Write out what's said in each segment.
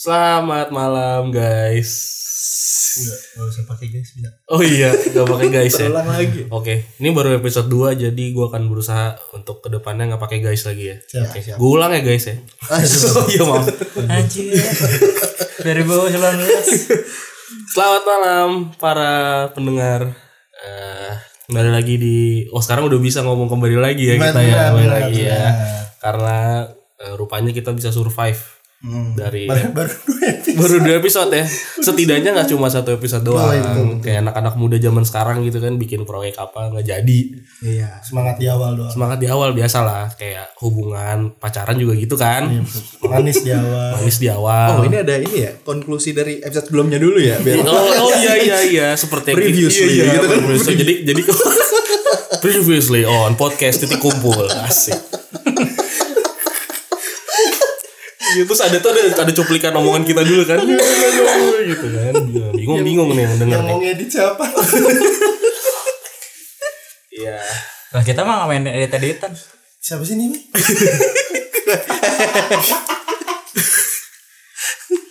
Selamat malam guys. Enggak, enggak usah pakai guys bisa. Oh iya, gak pakai guys ya. Terulang lagi. Oke, ini baru episode 2 jadi gua akan berusaha untuk ke depannya nggak pakai guys lagi ya. Siap, Oke, siap. Gue ulang ya guys ya. Oh iya maaf. Anjir. 2019. Selamat malam para pendengar. Eh, kembali lagi di Oh sekarang udah bisa ngomong kembali lagi ya kita ya, kembali benar, lagi ya. Karena eh, rupanya kita bisa survive Hmm. dari Baru, baru dua episode. baru dua episode ya setidaknya nggak cuma satu episode doang Oh, iya, betul. kayak anak-anak muda zaman sekarang gitu kan bikin proyek apa nggak jadi Iya, semangat di awal doang. semangat di awal biasa lah kayak hubungan pacaran juga gitu kan Manis di awal. manis di awal Oh ini ada ini ya konklusi dari episode sebelumnya dulu ya biar oh, oh iya iya iya seperti Previously, iya, iya, gitu kan. previously. jadi jadi previously on podcast titik kumpul asik Gitu, terus ada tuh ada, ada cuplikan omongan kita dulu kan gitu kan bingung bingung nih yang denger Yang nih mau ngedit siapa? iya Lah kita mah main edit-editan. siapa sih ini?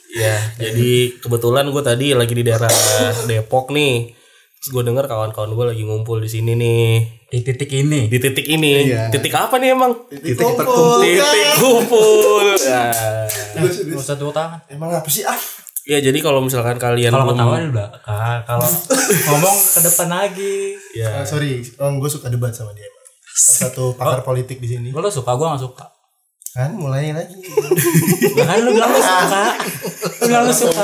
Ya, jadi kebetulan gue tadi lagi di daerah Depok nih. Gue denger kawan-kawan gue lagi ngumpul di sini nih. Di titik ini. Di titik ini. Iya. Titik apa nih emang? Titik. Titik kumpul. Ya. Gak usah tepuk tangan. Emang apa sih ah? ya, jadi kalau misalkan kalian Kalau belum ketawa di belakang. Kalau ngomong ke depan lagi. ya Ah, sorry, oh, gue suka debat sama dia. Salah satu pakar politik di sini. Gue lo suka, gue gak suka. Kan mulai lagi. Kan lu bilang lu suka. Lu bilang lu suka.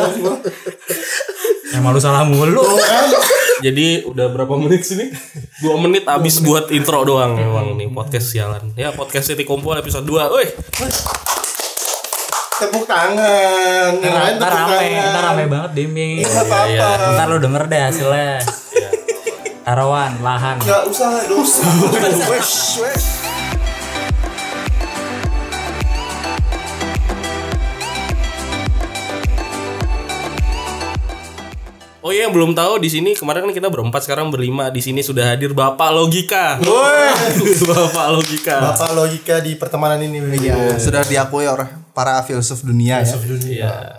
Emang lu salah mulu. Jadi udah berapa menit sini? Dua menit abis buat intro doang emang nih podcast sialan. Ya podcast titik kumpul episode 2 Woi, Tepuk tangan. Ntar tepuk rame, tangan. ntar rame banget Dimbing. Nggak apa-apa. Ntar lu denger deh hasilnya. Taruhan, lahan. Gak usah dosa. Wesh, wesh. Oh iya yang belum tahu di sini kemarin kan kita berempat sekarang berlima di sini sudah hadir Bapak Logika. Bapak Logika. Bapak logika di pertemanan ini. ya, sudah diakui oleh para filsuf dunia ya.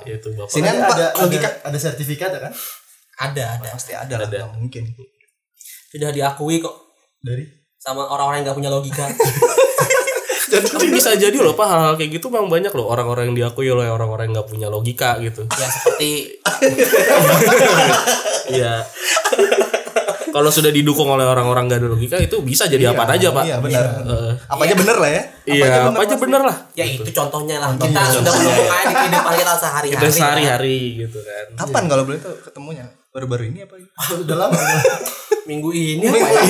Iya, itu Bapak. Sini Ada, kan Pak ada, logika ada, ada sertifikat ya kan? Ada, ada. pasti ada lah nggak mungkin. Sudah diakui kok Dari sama orang-orang yang gak punya logika. Tapi bisa jadi loh Pak hal-hal kayak gitu memang banyak loh orang-orang yang diakui oleh orang-orang yang nggak punya logika gitu. ya seperti Iya. Kalau sudah didukung oleh orang-orang gak ada logika itu bisa jadi apa aja Pak. Iya benar. Eh, Apa aja bener lah ya. iya, apa aja bener lah. ya itu contohnya lah. Kita sudah menemukan di kehidupan kita sehari-hari. Kita sehari-hari gitu kan. Kapan kalau boleh tahu ketemunya? Baru-baru ini apa? udah lama. Minggu ini apa ya?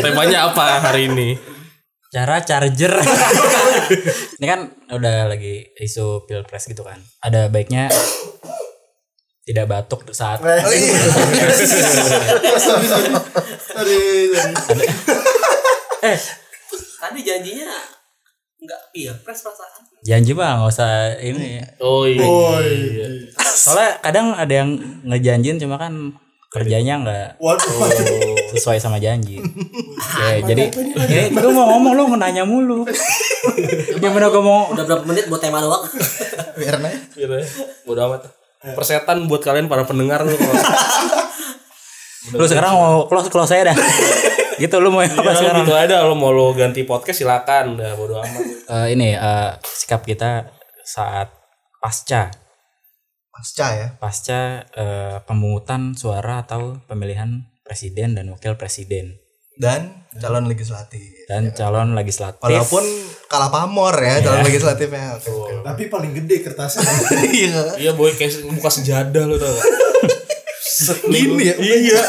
Temanya apa hari ini? Cara charger. Ini kan udah lagi isu pilpres gitu kan. Ada baiknya tidak batuk saat Oh, iya. eh Tadi janjinya nggak pilpres perasaan. janji bang nggak usah ini Oh iya. Oh, iya. soalnya kadang ada yang ngejanjin cuma kan kerjanya nggak Waduh. sesuai sama janji ya, jadi ini gue mau ngomong lu nanya mulu gimana gue mau Udah berapa menit buat tema doang? Biar aja. Gitu ya. Bodo amat. Persetan buat kalian para pendengar lu kalau lu sekarang mau close close saya dah gitu lu mau apa Iya, sekarang gitu ada lo mau lo ganti podcast silakan dah bodo amat. Eh, ini eh, sikap kita saat pasca Pasca ya. pasca eh, pemungutan suara atau pemilihan presiden dan wakil presiden Dan calon legislatif. dan calon legislatif Walaupun kalah pamor ya calon legislatifnya. Oke, oke. Tapi paling gede kertasnya. Iya. Iya boy kayak buka sejadah lo tau gak? Gini ya. Iya.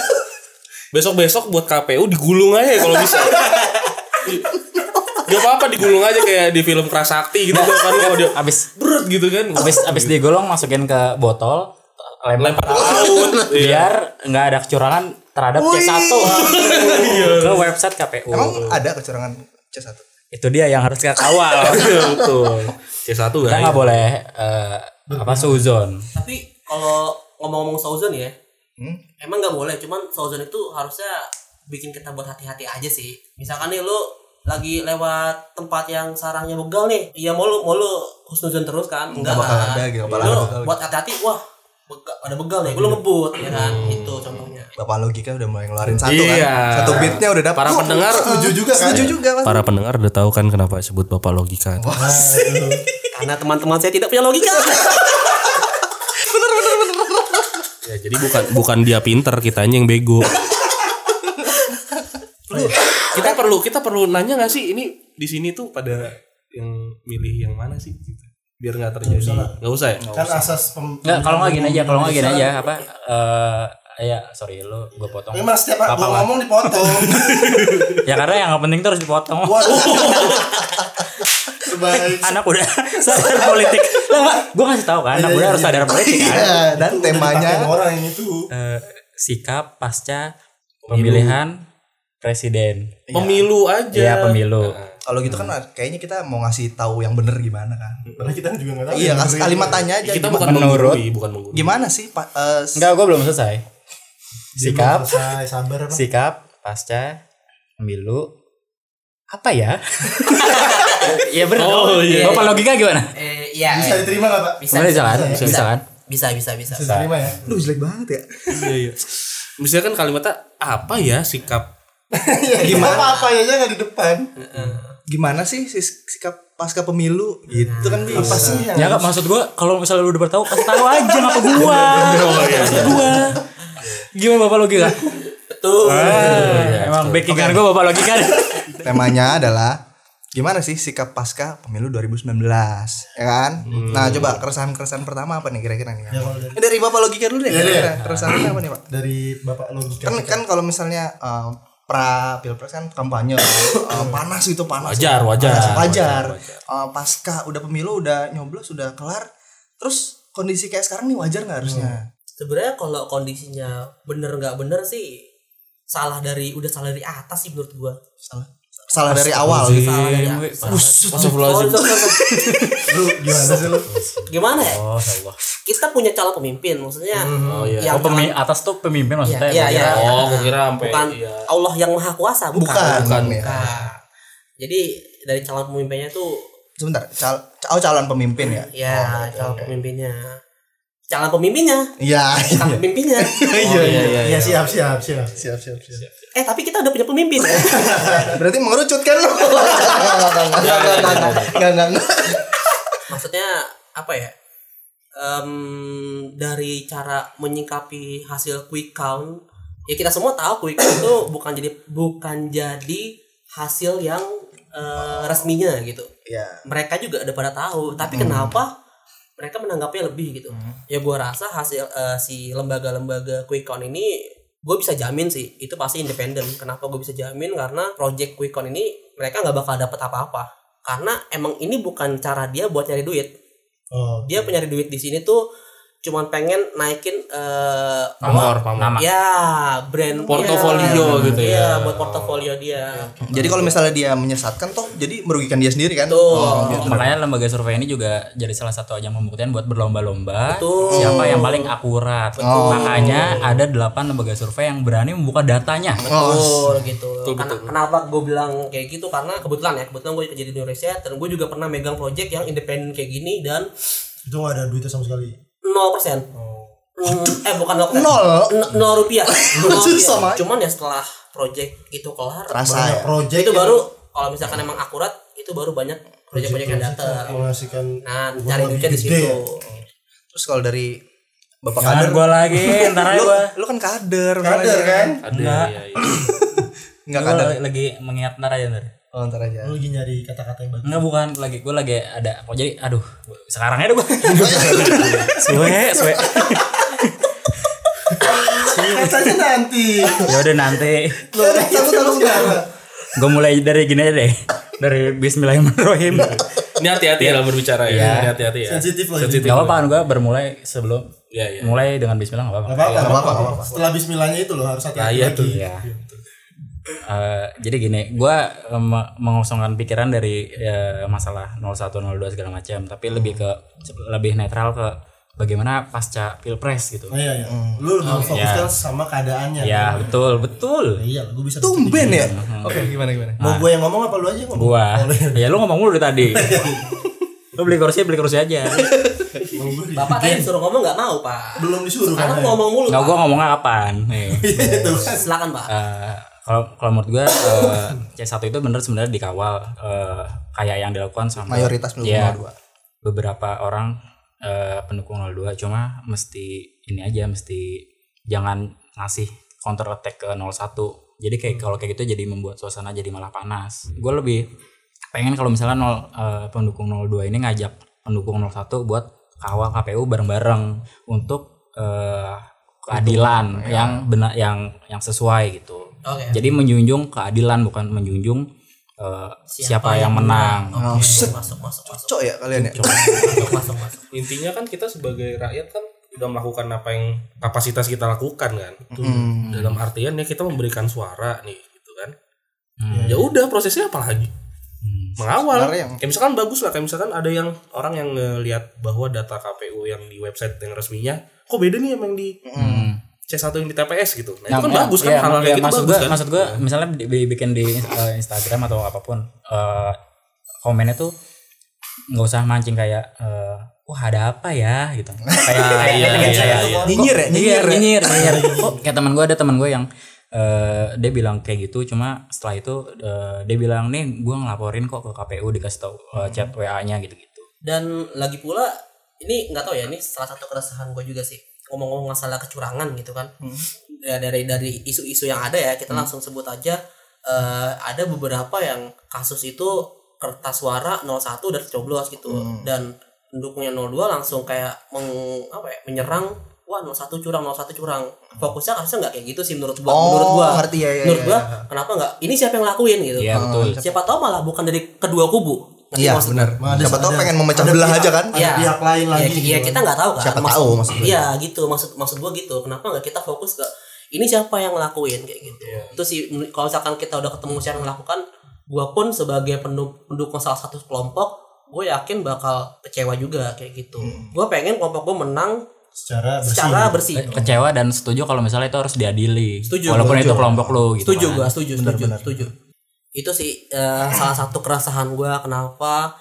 Besok-besok buat KPU digulung aja kalau bisa. Gak apa-apa digulung aja kayak di film Prasakti gitu kan kalau dia abis berat gitu kan. abis abis digolong masukin ke botol lempar lempar ke laut. Iya. biar nggak ada kecurangan terhadap C1 ke website KPU Emang ada kecurangan C1? itu dia yang harus kita kawal Betul. C1 kita kan. nggak boleh eh, apa suzon Tapi kalau ngomong-ngomong Sauzon ya, Hmm? emang nggak boleh. Cuman Sauzon itu harusnya bikin kita buat hati-hati aja sih. Misalkan nih lu lagi lewat tempat yang sarangnya begal nih iya mau lu mau lu husnuzon terus kan enggak bakal kan ada gitu, bakal lu ada begal. buat hati-hati wah begal, ada begal nih lu ngebut ya kan itu contohnya Bapak logika udah mulai ngeluarin satu Iya. kan. Satu beatnya udah dapat. Para pendengar Setuju juga kan? Setuju juga mas. para pendengar udah tahu kan kenapa disebut Bapak Logika. karena teman-teman saya tidak punya logika Ya, jadi bukan bukan dia pinter, kitanya yang bego. Lu, kita perlu kita perlu nanya gak sih ini di sini tuh pada yang milih yang mana sih gitu. Biar nggak terjadi. Nggak usah ya? Kan asas pem Enggak, kalau nggak gini aja, kalau nggak gini aja apa eh ya sorry lu gue potong. Memang setiap Apa gua lah. ngomong dipotong. Ya karena yang nggak penting tuh harus dipotong. Waduh. Anak udah sadar politik. Gue ngasih tahu kan, anak Iya, iya, harus sadar politik kan. Iya, dan temanya orang ini tuh. Eh, sikap pasca pemilihan presiden. Pemilu aja. Iya, pemilu. kalau gitu kan kayaknya kita mau ngasih tahu yang bener gimana kan. Padahal kita juga nggak tahu. Iya, yang kasih bener kalimat itu. tanya aja. Kita bukan Menurut- menggurui, bukan menggurui. gimana sih Pak eh, Enggak, gue belum selesai. Sikap, selesai, sabar apa? sikap pasca pemilu apa ya? Iya benar. Oh, iya. Bapak logika gimana? eh iya Bisa diterima nggak pak? bisa Bisa, kan? bisa, Bisa, kan? bisa bisa bisa Bisa diterima ya. Duh jelek banget ya. Iya, iya. Misalnya kan kalimatnya apa ya sikap Gimana? Apa apa ya nggak di depan? Gimana sih sikap pasca pemilu gitu kan bisa. Apa sih yang Ya enggak maksud gua kalau misalnya lu udah tahu kasih tahu aja ngapa gua. Maksud gua. Gimana Bapak logika? betul Ah, emang backingan gua Bapak logika. Temanya adalah gimana sih sikap pasca pemilu 2019 ya kan? Nah coba keresahan-keresahan pertama apa nih kira-kira nih? Ya, dari- Eh, dari bapak logika dulu deh. kira-kira. Keresahannya apa nih pak? dari bapak logika? Kan kan kalau misalnya eh, pra pilpres kan kampanye eh, panas itu panas. Wajar, wajar. Panas, wajar. Wajar, Eh, pasca udah pemilu udah nyoblos udah kelar. Terus kondisi kayak sekarang nih wajar nggak harusnya? sebenarnya kalau kondisinya bener nggak bener sih salah dari udah salah dari atas sih menurut gua Salah. Salah dari awal. salah dari Astagfirullahaladzim. Oh, sorry. Lu gimana sih lu? gimana ya Oh, Allah. kita punya calon pemimpin maksudnya Oh iya. yang Oh, pemi atas tuh pemimpin maksudnya. Iya, Gua iya, iya. Oh, gua kira sampai bukan iya. Allah yang maha kuasa bukan Bukan. Bukan. ya. Bukan. jadi dari calon pemimpinnya tuh Sebentar. Cal oh calon pemimpin ya? ya calon pemimpinnya calon pemimpinnya Iya. calon pemimpinnya Iya, iya, iya. Iya siap siap siap siap siap siap. eh tapi kita udah punya pemimpin Berarti mengerucut kan lu? Enggak, enggak, enggak, enggak, enggak, enggak. maksudnya apa ya Em, dari cara menyingkapi hasil quick count ya kita semua tahu quick count itu bukan jadi bukan jadi hasil yang eh, resminya gitu Iya. mereka juga udah pada tahu tapi kenapa mereka menanggapnya lebih gitu. Ya gua rasa hasil eh, si lembaga-lembaga quick count ini gue bisa jamin sih itu pasti independen. Kenapa gue bisa jamin? Karena project quick count ini mereka nggak bakal dapet apa-apa. Karena emang ini bukan cara dia buat nyari duit. Oh. dia penyari duit di sini tuh cuman pengen naikin eh Pamor, pamor. Nama. ya brand Portofolio gitu ya. Iya, buat portofolio dia Jadi kalau misalnya dia menyesatkan toh jadi merugikan dia sendiri kan? Tuh. Oh, makanya lembaga survei ini juga jadi salah satu ajang pembuktian buat berlomba-lomba Betul. siapa yang paling akurat. Makanya ada delapan lembaga survei yang berani membuka datanya. Betul gitu. Karena, kenapa gue bilang kayak gitu karena kebetulan ya kebetulan gue kerja di Indonesia dan gue juga pernah megang project yang independen kayak gini dan Itu nggak ada duitnya sama sekali. 0 persen. eh bukan 0 persen. Nol. Nol rupiah. Nol rupiah. Sama. Cuman ya setelah project itu kelar, Terasa ya. Project itu baru kalau misalkan emang akurat itu baru banyak project-project yang datang. menghasilkan Nah, cari duitnya di situ. ya. Terus kalau dari Bapak Jangan kader, gue lagi, ntar aja lu, gue. lu kan kader, Kader kan? Ada Enggak. iya, iya. Enggak kader. lagi mengingat ntar aja ntar. Oh, ntar aja. Lu lagi nyari kata-kata yang bagus. Enggak bukan lagi gue lagi ada kok jadi aduh sekarang aja gue suwe suwe Katanya nanti. ya udah nanti Takut takut sekarang. gue mulai dari gini aja deh dari Bismillahirrahmanirrahim Ini hati-hati ya dalam berbicara ya. Iya. Ini hati-hati ya. Sensitif lah. Sensitif. Gak apa-apa kan gue bermulai sebelum Iya, iya. mulai dengan Bismillah gak apa-apa Gak apa-apa. Setelah bismillahnya itu loh harus hati-hati Nah, iya Iya. Eh, jadi gini, gue mengosongkan pikiran dari ya, masalah 01, 02 segala macam, tapi lebih ke lebih netral ke bagaimana pasca pilpres gitu. Oh iya iya. Lu lebih fokusnya sama keadaannya. Ya betul betul. Iya, gue bisa Tumben ya. Oke, gimana gimana? Mau gue yang ngomong apa lu aja ngomong? Gua. Oh, iya. Ya lu ngomong mulu dari tadi. lu beli kursi beli kursi aja. Bapak tadi disuruh ngomong nggak mau pak. Belum disuruh Sekarang kan? ngomong mulu. Nggak Pak. gua ngomongnya kapan? Nih. Itu kan. Silakan pak. Eh, kalau kalau menurut gue eh, C1 itu bener sebenarnya dikawal eh, kayak yang dilakukan sama Mayoritas pendukung ya, 02. beberapa orang eh, pendukung 02 cuma mesti ini aja mesti jangan ngasih counter attack ke 01 jadi kayak kalau kayak gitu jadi membuat suasana jadi malah panas. Gue lebih pengen kalau misalnya nol, eh, pendukung 02 ini ngajak pendukung 01 buat kawal KPU bareng-bareng untuk eh, keadilan yang benar yang yang sesuai gitu Oke. jadi menjunjung keadilan bukan menjunjung eh, siapa, yang menang. Oke, masuk masuk masuk masuk. Cok ya kalian ya. Masuk masuk masuk. intinya kan kita sebagai rakyat kan udah melakukan apa yang kapasitas kita lakukan kan Hmm. dalam artian ya kita memberikan suara nih gitu kan Hmm. ya udah prosesnya apa lagi mengawal Sebenarnya yang- kayak misalkan bagus lah kayak misalkan ada yang orang yang ngelihat bahwa data KPU yang di website yang resminya kok beda nih sama yang di Hmm. C1 yang di TPS gitu nah, itu kan ya, bagus kan iya, hal-hal iya, kayak gitu maksud bagus gua, kan maksud gua misalnya di- dibikin di eh, Instagram atau apa pun eh, komennya tuh nggak usah mancing kayak eh, wah ada apa ya gitu kayak kayak iya, kayak- iya, kayak- iya. Nyinyir ya, Iya, nyinyir ya. nyinyir, nyinyir. Kok kayak teman gue ada teman gue yang eh, dia bilang kayak gitu, cuma setelah itu eh, dia bilang nih gue ngelaporin kok ke KPU dikasih tahu eh, chat WA-nya gitu-gitu. Dan lagi pula ini nggak tahu ya ini salah satu keresahan gue juga sih ngomong-ngomong masalah kecurangan gitu kan. Ya, dari dari isu-isu yang ada ya kita langsung sebut aja eh, ada beberapa yang kasus itu kertas suara 01 udah tercoblos gitu. Dan pendukungnya 02 langsung kayak meng, apa ya menyerang wah 01 curang 01 curang. Fokusnya harusnya nggak kayak gitu sih menurut gua Oh, menurut gua. ngerti ya, ya, menurut ya, gua kenapa nggak ini siapa yang lakuin gitu? Iya betul. siapa tahu malah bukan dari kedua kubu Iya benar. Ada- Siapa tahu pengen memecah ada belah pihak- aja kan? Ada pihak lain lagi Iya, gitu iya kan. kita nggak tahu kan. Siapa Maksud- tahu maksud gue. Iya gitu maksud maksud gua gitu. Kenapa nggak kita fokus ke ini siapa yang ngelakuin kayak gitu. Itu sih men- kalau misalkan kita udah ketemu siapa yang melakukan, gua pun sebagai pendu- pendukung salah satu kelompok, gue yakin bakal kecewa juga kayak gitu. Gua pengen kelompok gue menang Secara bersih. secara bersih. Eh, Kecewa dan setuju kalau misalnya itu harus diadili. Setuju, Walaupun setuju. itu kelompok lo gitu. setuju kan. gua, setuju, setuju, setuju. Itu sih eh, salah satu keresahan gua kenapa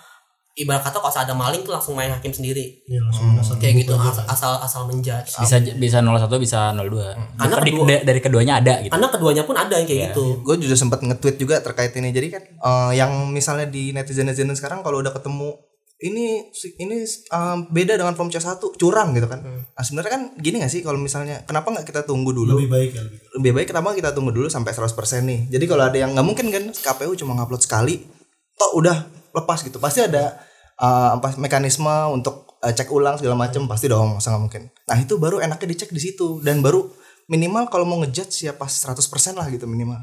ibarat kata kalau ada maling tuh langsung main hakim sendiri. Iya, langsung merasa Kayak gitu asal asal, asal menjudge. Bisa bisa 01 bisa 02. Karena Dari, kedua- da- dari keduanya ada gitu. Karena keduanya pun ada yang kayak Iya. gitu. Gue juga sempat nge-tweet juga terkait ini. Jadi kan eh, yang misalnya di netizen-netizen sekarang kalau udah ketemu ini ini eh, beda dengan form C1 curang gitu kan. Nah, sebenarnya kan gini gak sih kalau misalnya kenapa nggak kita tunggu dulu? lebih baik ya lebih baik. lebih baik kenapa kita tunggu dulu sampai 100% nih. Jadi kalau ada yang nggak mungkin kan KPU cuma ngupload sekali, toh udah lepas gitu. Pasti ada uh, apa mekanisme untuk uh, cek ulang segala macam pasti dong, masa nggak mungkin. Nah, itu baru enaknya dicek di situ dan baru minimal kalau mau ngejudge ya pas 100% lah gitu minimal.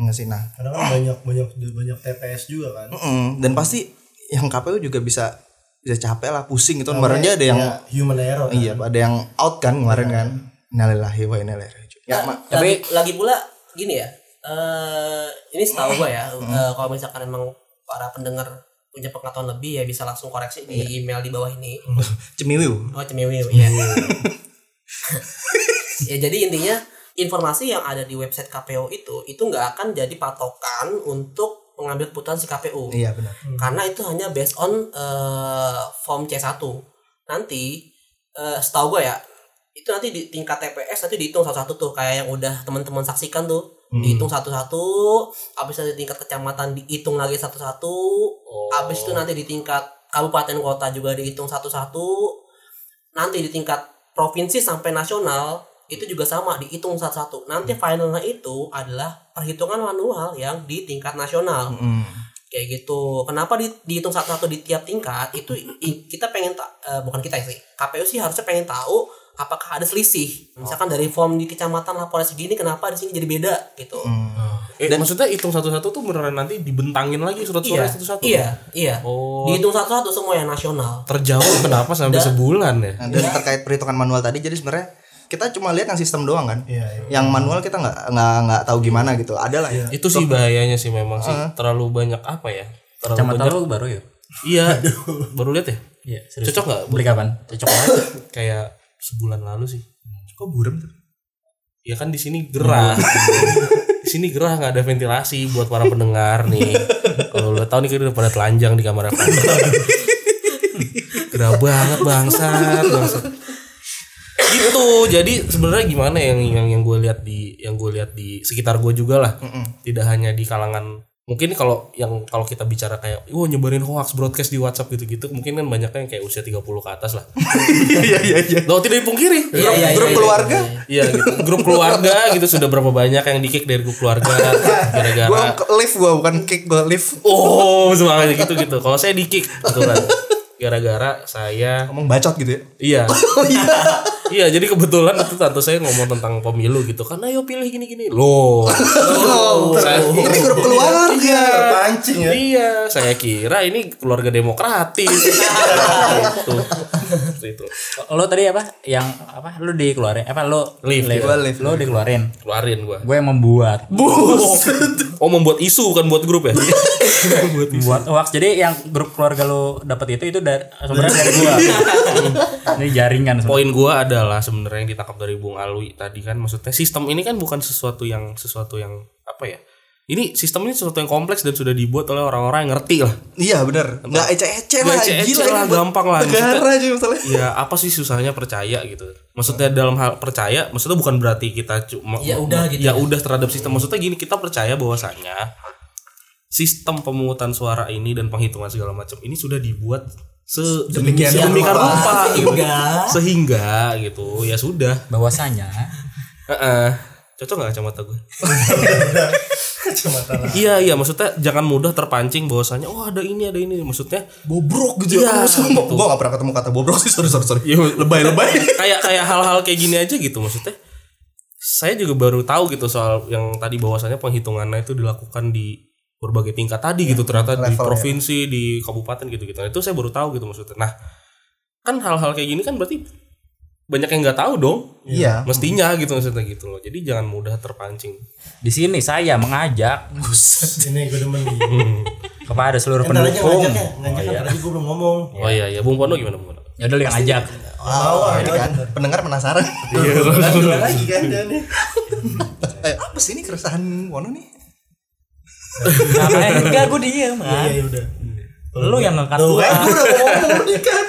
Enggak sih. Nah, Karena kan banyak banyak banyak TPS juga kan. mm-mm. dan pasti yang KPU juga bisa bisa capek lah, pusing gitu. Kemarin aja ada yang Ya, human error. Kan? iya, ada yang out kan kemarin kan. Innalillahi wa inna ilaihi raji'un. Ya, Ma- Tapi lagi pula gini ya. eh ini setahu gue ya. eh, kalau misalkan emang para pendengar punya pengetahuan lebih ya bisa langsung koreksi di email di bawah ini. cemiwiu. Oh cemiwiu ya. ya jadi intinya informasi yang ada di website KPU itu itu nggak akan jadi patokan untuk mengambil keputusan si KPU. Iya benar. Karena itu hanya based on eh, form C1. Nanti eh, setahu gue ya, itu nanti di tingkat TPS nanti dihitung satu-satu tuh kayak yang udah teman-teman saksikan tuh. Dihitung satu-satu, habis nanti di tingkat kecamatan dihitung lagi satu-satu, habis itu nanti di tingkat kabupaten kota juga dihitung satu-satu. Nanti di tingkat provinsi sampai nasional itu juga sama dihitung satu-satu. Nanti finalnya itu adalah perhitungan manual yang di tingkat nasional Mm. kayak gitu. Kenapa di, dihitung satu-satu di tiap tingkat itu i- kita pengen ta- eh, bukan kita sih. KPU sih harusnya pengen tahu apakah ada selisih. Misalkan dari form di kecamatan laporan segini kenapa di sini jadi beda gitu. Eh, maksudnya hitung satu-satu tuh beneran nanti dibentangin lagi surat Iya, suara satu-satu. iya, iya. Oh. Dihitung satu-satu semua yang nasional. Terjauh kenapa sampai sebulan ya? Nah, dan terkait perhitungan manual tadi jadi sebenarnya kita cuma lihat yang sistem doang kan. Iya, iya. Yang manual kita nggak nggak nggak tahu gimana gitu. Ada lah ya. Itu sih bahayanya sih memang sih. Terlalu banyak apa ya? Terlalu Kecamatan banyak. lu baru ya? Iya. Baru lihat ya? Iya, serius. Cocok nggak? Beli kapan? Cocok banget. Kayak sebulan lalu sih. Kok burem tuh? Ya kan di sini gerah. di sini gerah nggak ada ventilasi buat para pendengar nih. Kalau lo tahu nih kita udah pada telanjang di kamar aku. gerah banget bangsat, bangsat. Gitu. Jadi sebenarnya gimana yang yang yang gue lihat di yang gue lihat di sekitar gue juga lah. Tidak hanya di kalangan mungkin kalau yang kalau kita bicara kayak wah nyebarin hoax broadcast di WhatsApp gitu-gitu mungkin kan banyaknya yang kayak usia 30 ke atas lah. Iya iya iya. Loh tidak dipungkiri. Iya, iya, Grup iya, keluarga. Iya gitu. Grup keluarga gitu sudah berapa banyak yang di-kick dari grup keluarga gara-gara Gua ke- lift gua bukan kick gua lift. Oh, semangatnya gitu gitu. Kalau saya di-kick kebetulan gara-gara saya Ngomong bacot gitu ya. iya. iya, jadi kebetulan itu tante saya ngomong tentang pemilu gitu kan. Ayo pilih gini-gini. Loh. saya, Ini grup keluarga. Terpancing ya. Iya, saya kira ini keluarga demokratis. itu. itu. Lo tadi apa? Yang apa? Lo dikeluarin? Apa lo Lift, lift? Gua lift. Lo dikeluarin. Keluarin gua. Gue yang membuat. Oh, membuat isu bukan buat grup ya? Membuat hoax. Jadi yang grup keluarga lo dapat itu itu dari sebenarnya dari gua. Ini jaringan. Poin gua adalah sebenarnya yang ditangkap dari Bung Alwi tadi kan maksudnya sistem ini kan bukan sesuatu yang sesuatu yang apa ya? Ini sistem ini sesuatu yang kompleks dan sudah dibuat oleh orang-orang yang ngerti lah. Iya benar. Enggak ece-ece lah. Nggak ece-ece Gila lah, gampang lah. Negara aja misalnya. Ya apa sih susahnya percaya gitu? Maksudnya dalam hal percaya, maksudnya bukan berarti kita cuma Ya udah gitu ya udah terhadap sistem. Maksudnya gini kita percaya bahwasanya sistem pemungutan suara ini dan penghitungan segala macam ini sudah dibuat Demikian sedemikian rupa. rupa gitu. Sehingga sehingga gitu ya sudah Bahwasanya Heeh. cocok nggak kacamata gue Kacamata iya iya maksudnya jangan mudah terpancing bahwasanya oh ada ini ada ini maksudnya Bobrok gitu ya. Gua gitu. Gua gak pernah ketemu kata bobrok sih. Sorry sorry sorry. Iya, Lebay-lebay. kayak kayak hal-hal kayak gini aja gitu maksudnya saya juga baru tahu gitu soal yang tadi bahwasannya penghitungannya itu dilakukan di berbagai tingkat tadi gitu ternyata di ya. provinsi di kabupaten gitu gitu nah, itu saya baru tahu gitu maksudnya nah kan hal-hal kayak gini kan berarti banyak yang nggak tahu dong Iya. mestinya gitu maksudnya gitu loh jadi jangan mudah terpancing di sini saya mengajak Ini gue demen nih. kepada seluruh Entar aja pendukung. ngajaknya. Ngajak kan tadi gue belum ngomong. oh iya iya bung Pono gimana bung Pono Ya udah lu yang ajak. Mau ini kan pendengar penasaran. Udah lagi kan dia nih. eh, apa sih ini keresahan Wono nih? Ngapain? Enggak, gue diem Iya kan. iya udah. Lu yang ngangkat kan gue udah ngomong nih kan.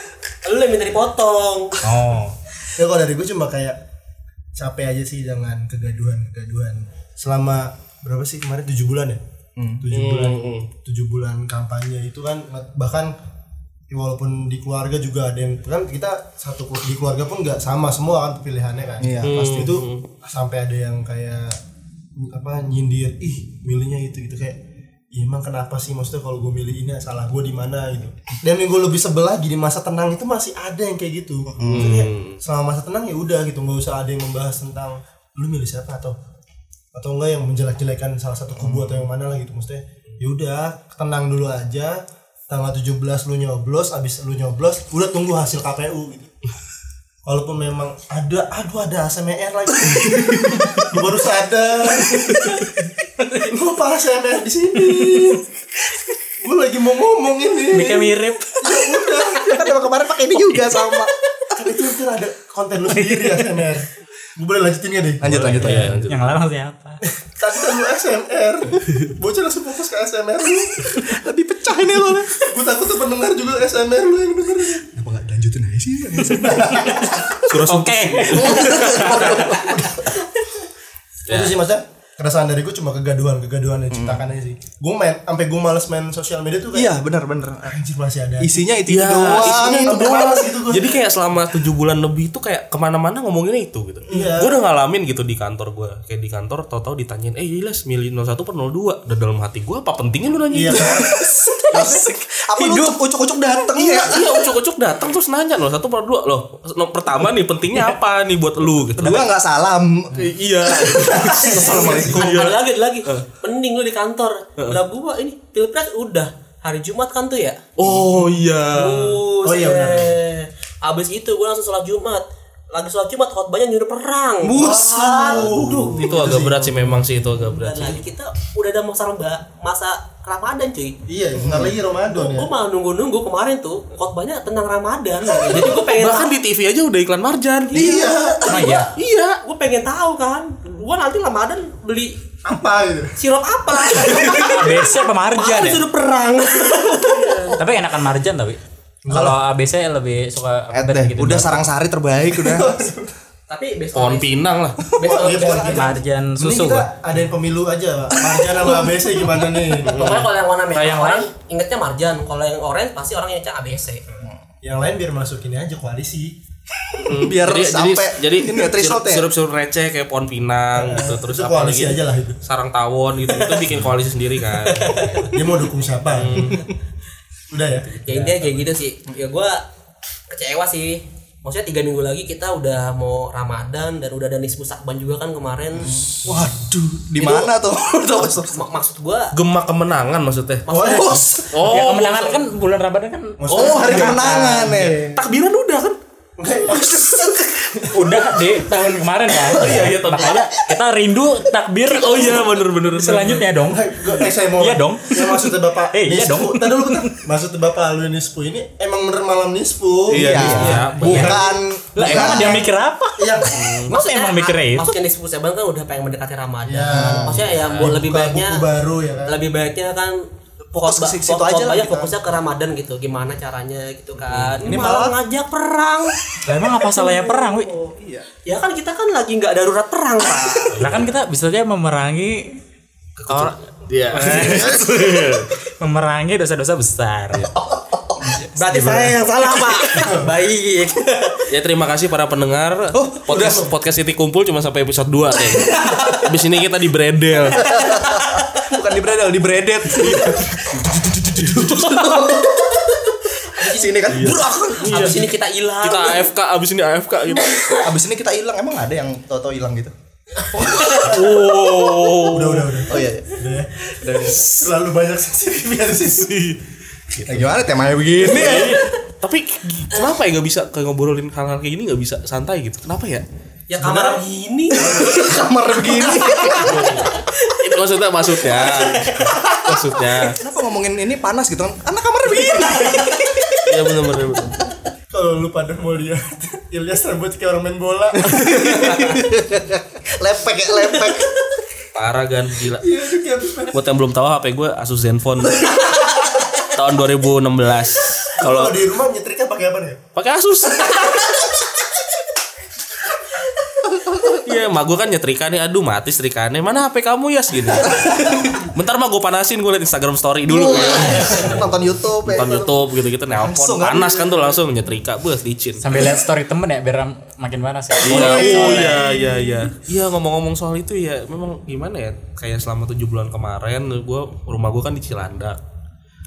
lu yang minta dipotong. Oh. Ya kalau dari gue cuma kayak capek aja sih dengan kegaduhan-kegaduhan. Selama berapa sih kemarin? 7 bulan ya? Tujuh bulan, tujuh bulan kampanye itu kan bahkan walaupun di keluarga juga ada yang kan kita satu di keluarga pun nggak sama semua kan pilihannya kan. Iya, pasti itu sampai ada yang kayak apa nyindir, ih milihnya itu gitu. Kayak "Ya, emang kenapa sih? Maksudnya kalau gue milih ini salah gue di mana? gitu. Dan yang gue lebih sebel lagi di masa tenang itu masih ada yang kayak gitu. Maksudnya selama masa tenang ya udah gitu nggak usah ada yang membahas tentang lu milih siapa? atau atau enggak yang menjelek-jelekan salah satu kubu atau yang mana lah gitu. Maksudnya ya udah tenang dulu aja. Tanggal 17 lu nyoblos abis lu nyoblos udah tunggu hasil KPU gitu walaupun memang ada aduh ada ASMR lagi. Gue baru sadar. Lu apa ASMR di sini? Gue lagi mau ngomong ini. Miknya mirip. ya udah. Kan kemarin pakai ini juga sama. kan itu ada konten lu sendiri ASMR gue boleh lanjutin gak deh Lanjut lanjut lanjut. lanjut. Yang larang siapa? tadi kan lu ASMR bocah langsung fokus ke ASMR lu Tadi pecah ini loh. gue takut tuh pendengar juga ASMR lu yang denger Kenapa gak lanjutin aja sih? surah Oke. itu sih maksudnya keresahan dari gue cuma kegaduhan kegaduhan yang diciptakan aja sih gue main sampai gue males main sosial media tuh kayak Iya benar benar. anjir masih ada Isinya itu Iya, doang. isinya itu doang. gitu gua. Jadi kayak selama tujuh bulan lebih itu kayak ke mana-mana ngomonginnya itu gitu. Iya. Gue udah ngalamin gitu di kantor gue. Kayak di kantor tau-tau ditanyain, eh Iles milih 01 per 02. Dan dalam hati gue apa pentingnya lu nanya iya itu? Apa lu ucuk-ucuk dateng Iya, ya? iya ucuk-ucuk datang terus nanya loh satu per dua loh. No, pertama nih pentingnya apa nih buat lu gitu. Kedua nggak salam. Iya. Assalamualaikum. Ada lagi, ada lagi. Mending lu di kantor. Lah gua ini pilpres udah hari Jumat kan tuh ya. Oh iya. Oh, iya, benar. Buset. Abis itu gua langsung sholat Jumat. Lagi sholat Jumat khotbahnya nyuruh perang. Buset. Aduh. Itu agak berat sih memang sih itu agak berat Dan sih. lagi kita udah ada masa mbak masa Ramadan cuy Iya, bentar lagi Ramadan ya. gue malah nunggu-nunggu kemarin tuh khotbahnya tentang Ramadan jadi gue pengen Bahkan tahu di TV aja udah iklan marjan. Iya. Emang iya. iya gue pengen tahu kan gue nanti Ramadan beli Apa gitu? sirup apa ABC apa marjan Apa ya? sudah perang Tapi enakan marjan tapi. Kalau ABC lebih suka Eh apa deh, gitu. udah sarang sari terbaik udah. Tapi besok Pohon pinang lah. besok, Oh, iya, besok- pohon pinang. marjan susu kita adain pemilu aja, Pak. Marjan sama ABC gimana nih? pokoknya kalau yang warna merah yang orang lain? ingetnya marjan kalau yang orange pasti orang ingetnya ABC Yang lain biar masukin aja koalisi. Biar jadi, sampai jadi, ini ya, threshold ya. sirup sirup receh kayak pohon pinang gitu terus apa koalisi lagi aja lah itu. sarang tawon gitu itu bikin koalisi sendiri kan Dia mau dukung siapa? Udah ya. ya intinya kayak gitu sih ya gue kecewa sih maksudnya tiga minggu lagi kita udah mau Ramadan dan udah ada nisbu sakban juga kan kemarin. Waduh, di mana tuh? Mak- maksud gue gemak kemenangan maksudnya. Maksudnya oh ya kemenangan kan bulan Ramadan kan Oh, hari kemenangan. ya. takbiran udah kan udah di tahun kemarin kan. iya, iya, tahun Makanya kita rindu takbir. oh iya bener bener Selanjutnya dong. Eh, saya mau Iya dong. Yang maksudnya Bapak Eh, iya Nispu. dong. Tadi dulu bentar. Maksudnya Bapak Alwi Nispu ini emang bener malam Nispu. Iya, iya. Bukan Lah emang dia mikir apa? Yang Masa emang mikirnya itu? maksudnya nisbu sakban kan udah pengen mendekati Ramadan Ya. maksudnya ya buat lebih baiknya buku baru ya kan. lebih baiknya kan Fokus ke situ aja lah kita. fokusnya ke Ramadan gitu. Gimana caranya gitu kan. Ini Ini malah malah- ngajak perang. Lah emang apa salahnya perang, Wi? ya kan kita kan lagi nggak darurat perang pak. Lah kan kita bisa aja memerangi orang iya. Memerangi dosa-dosa besar. berarti saya yang salah pak. Baik. Ya terima kasih para pendengar. Podcast podcast ini kumpul cuma sampai episode 2 kayaknya. Habis ini kita di bredel bukan di bredel, di bredet. Sini kan. Burak. abis ini kita hilang kita AFK abis ini AFK gitu Abis ini kita hilang. Emang ada yang toto hilang gitu? Udah, udah, udah. Oh iya. iya. Udah ya. Terlalu banyak sisi Nah, gimana temanya begini? tapi kenapa ya nggak bisa kayak ngobrolin hal-hal kayak gini nggak bisa santai gitu kenapa ya ya kamar gini Kamar begini. itu maksudnya maksudnya maksudnya Kenapa ngomongin ini panas gitu kan? Anak kamar begini. ya bener bener, bener. Kalau lu pada mau lihat Ilyas rambut kayak orang main bola. lepek ya, lepek. parah kan gila Iya, buat yang belum tahu HP gue Asus Zenfone tahun 2016 Kalau kalau di rumah nyetrika pakai apa nih? pakai Asus Iya, mak gue kan nyetrika nih, aduh mati setrikaannya. Mana HP kamu ya segini. Bentar mah gue panasin gue liat Instagram story dulu. ya. Nonton YouTube ya. Nonton YouTube gitu-gitu nelpon. Langsung kan? Panas kan tuh langsung nyetrika, buat licin. Sambil lihat story temen ya biar makin panas ya. Iya, oh iya iya iya. Iya ngomong-ngomong soal itu ya, memang gimana ya? Kayak selama tujuh bulan kemarin, gue rumah gue kan di Cilandak.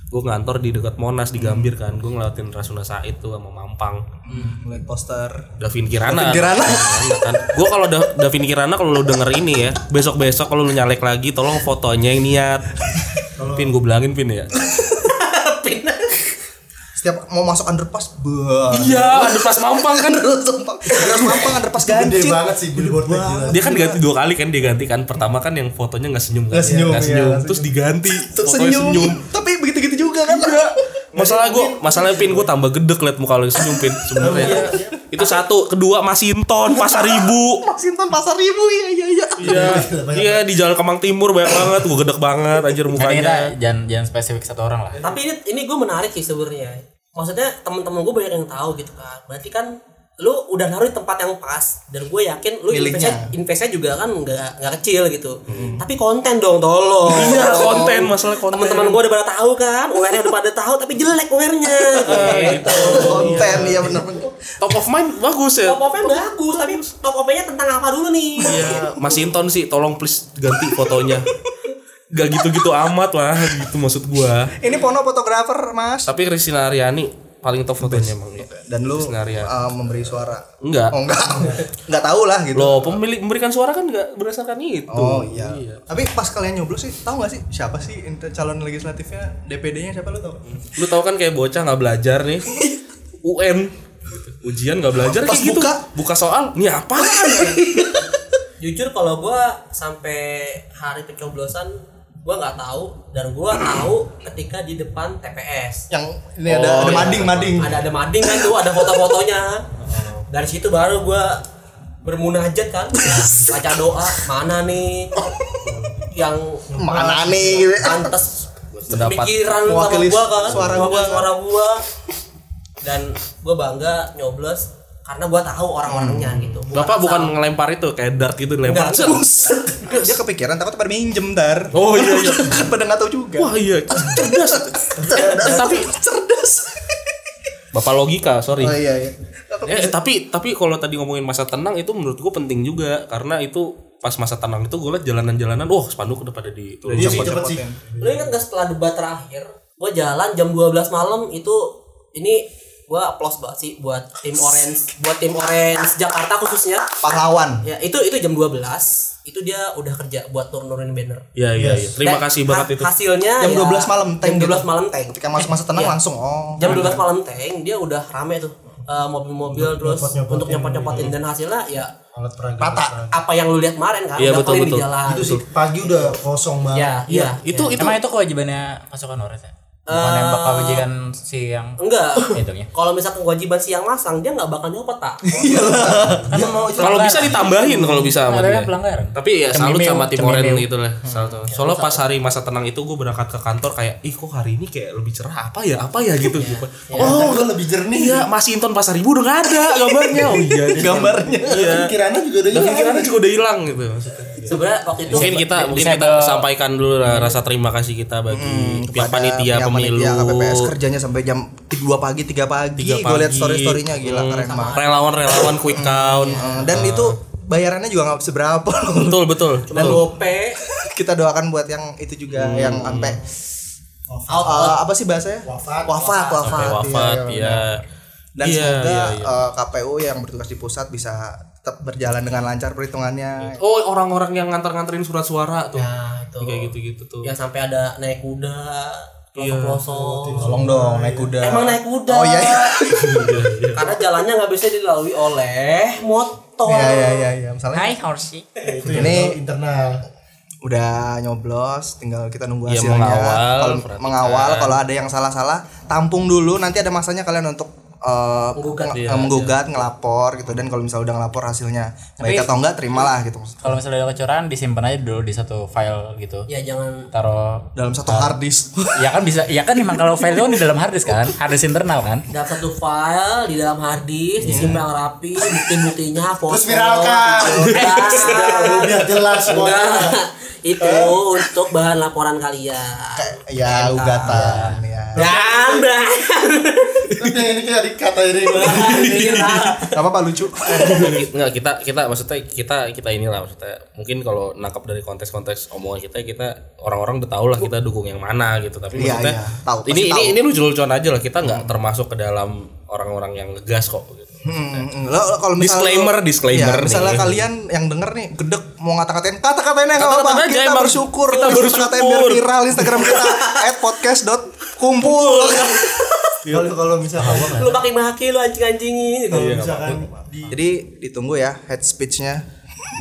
Gue ngantor di dekat Monas di Gambir kan. Gue ngelewatin Rasuna Said tuh sama Mampang. Ngeliat poster. Davin Kirana. Davin Kirana. kan. Gue kalau da Davin Kirana kalau lu denger ini ya, besok-besok kalau lu nyalek lagi tolong fotonya yang niat. Pin gue bilangin Pin ya. Setiap mau masuk underpass, bah. Iya, pas Mampang kan. Underpass mampang, underpass Gede gancit. banget sih billboardnya gila. Dia kan ganti dua kali kan dia ganti kan. Pertama kan yang fotonya nggak senyum kan. Nggak senyum, iya, senyum. Terus diganti. Terus fotonya senyum. Tapi juga kan? Masalah gue, masalah pin gue tambah gedek liat muka lo senyum pin sebenarnya. Itu satu, kedua Masinton Pasar Ibu. Masinton pasar ribu iya iya iya. Iya, iya di Jalan Kemang Timur banyak banget, gue gedek banget anjir kita mukanya. jangan jangan spesifik satu orang lah. tapi ini ini gue menarik sih sebenarnya maksudnya teman-teman gue banyak yang tahu gitu kan berarti kan lu udah naruh di tempat yang pas dan gue yakin lu investnya investnya juga kan nggak nggak kecil gitu tapi konten dong tolong Iya, konten masalah konten. teman-teman gue udah pada tahu kan wearnya udah pada tahu tapi jelek wearnya gitu Konten iya bener bener. Top of mind bagus ya. top of bagus tapi top of nya tentang apa dulu nih Iya, Masinton sih tolong please ganti fotonya. Gak gitu-gitu amat lah gitu maksud gua. Ini Pono fotografer mas. Tapi Christina Ariani paling top fotonya emang ya. Dan lu Senario. uh, memberi suara. Enggak. Oh enggak. enggak tahu lah gitu. Loh, pemilik memberikan suara kan enggak berdasarkan itu. Oh iya. Tapi pas kalian nyoblos sih, tahu nggak sih siapa sih calon legislatifnya DPD-nya siapa lu tahu? Lu tahu kan kayak bocah nggak belajar nih. UN ujian nggak belajar Pas kayak gitu. buka. buka soal nih apaan jujur kalau gue sampai hari pencoblosan gue nggak tahu dan gue tahu ketika di depan TPS Yang ini ada ada iya. mading mading. ada ada mading kan tuh ada foto-fotonya dari situ baru gue bermunajat kan baca doa mana nih yang Mana nih gitu. pantas Mendapat pikiran sama gua kan suara mewakili gua. suara gua dan gua bangga nyoblos karena gua tahu orang-orangnya gitu Bapak asal. bukan ngelempar itu kayak dart gitu dilempar. Enggak, enggak. Dia kepikiran takut pada minjem dar. Oh iya iya. kan pada nggak tahu juga. Wah iya, cerdas. Eh, tapi cerdas. Bapak logika, sorry. Oh iya iya. Eh, tapi tapi kalau tadi ngomongin masa tenang itu menurut gua penting juga karena itu pas masa tenang itu gue liat jalanan-jalanan, wah spanduk udah pada di Iya sih cepet sih. lu ingat gak setelah debat terakhir gua jalan jam 12 malam itu ini gua applause banget sih buat tim orange buat tim orange Jakarta khususnya Pahlawan. ya itu itu jam 12 itu dia udah kerja buat turun-turunin banner Iya iya iya. Terima Dan kasih ha- banget itu. hasilnya Jam ya, 12 malam tank jam 12 gitu. malam tank Ketika masuk masa tenang Iya. langsung oh. jam 12 malam tank dia udah rame tuh eh, mobil-mobil terus nyopot-nyopotin untuk nyopot-nyopotin dan hasilnya ya Alat peraga. Rata. apa yang lu lihat kemarin kan Iya, udah betul, clean di betul. jalan Itu sih pagi udah kosong banget. ya iya Itu itu Emang itu kewajibannya pasukan Oret ya? Bukan nembak kewajiban si yang enggak hitungnya. kalau misalkan kewajiban siang masang dia nggak bakal nyopot tak mau kalau bisa ditambahin kalau bisa sama dia. pelanggaran. Tapi ya salut sama tim Oren cemimeu. gitu lah. Salut sama- Soalnya pas hari masa tenang itu gue berangkat ke kantor kayak, ih kok hari ini kayak lebih cerah apa ya apa ya gitu. oh gue lebih jernih. Iya, masih Inton Pasar Ibu udah gak ada gambarnya. Oh iya, Gambarnya. Iya. Pikirannya juga udah hilang. pikirannya juga udah hilang gitu maksudnya. sebenarnya waktu itu Mungkin kita mungkin kita sampaikan dulu rasa terima kasih kita bagi pihak Kepada panitia pihak pemilu. KPPS kerjanya sampai jam 2 pagi 3 pagi. Tiga Gue liat pagi. story storynya gila Hmm. keren banget. Relawan-relawan quick count. Eh, Dan itu bayarannya juga nggak seberapa loh. Betul betul. cuma gope Kita doakan buat yang itu juga yang sampai out eh, apa sih bahasanya? Wafat. Wafat, wafat. Wafat Iya, iya, ya. Dan Iya, semoga iya, iya. eh, KPU yang bertugas di pusat bisa tetap berjalan dengan lancar perhitungannya. Oh orang-orang yang ngantar-nganterin surat suara tuh. nah itu Kayak gitu-gitu tuh. yang sampai ada naik kuda Iya. pelosok Tolong dong naik kuda. emang naik kuda Oh iya. iya. karena jalannya nggak bisa dilalui oleh motor Iya iya iya iya. Misalnya Hai Horsey. Itu yang Ini- internal. udah nyoblos, tinggal kita nunggu Iya, hasilnya. mengawal, Kalau mengawal, kalau ada yang salah-salah, tampung dulu. Nanti ada masanya kalian untuk eh, Menggugat. Iya, menggugat, ngelapor gitu. Dan kalau misalnya udah ngelapor hasilnya baik atau enggak, terimalah gitu. Kalau misalnya ada kecurangan disimpan aja dulu di satu file gitu. ya jangan Taruh Dalam satu hard disk. ya kan bisa ya kan emang kalau file itu kan di dalam hard disk kan hard disk internal kan dalam satu file di dalam hard disk disimpan rapi bukti-buktinya foto Terus viralkan. jelas. Itu untuk bahan laporan kalian ya ugatan ya. dan Ini ini kayak dikata ini. Gak apa-apa lucu. Enggak kita kita maksudnya kita kita inilah maksudnya mungkin kalau nangkap dari konteks-konteks omongan kita kita orang-orang udah tahu lah kita dukung yang mana gitu tapi Iya, maksudnya iya. Tahu, pasti ini ini ini lucu-lucuan aja lah kita nggak termasuk ke dalam orang-orang yang ngegas kok gitu. Hmm, lo, lo kalau misalnya Disclaimer, lo- disclaimer Iya, misalnya nih. kalian yang denger nih gedek mau ngata-ngatain kata-katain nggak Kata-katain apa-apa kita emang. bersyukur Kita kata-katain biar bersyukur. viral Instagram kita @podcast.kumpul Kalau kalau misalkan lu pakai maki lu anjing-anjingin gitu. kalau misalkan di jadi ditunggu ya head speechnya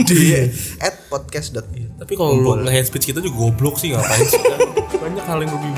di @podcast. Tapi kalau lu nge-head speech kita juga goblok sih ngapain sih? Banyak hal yang lebih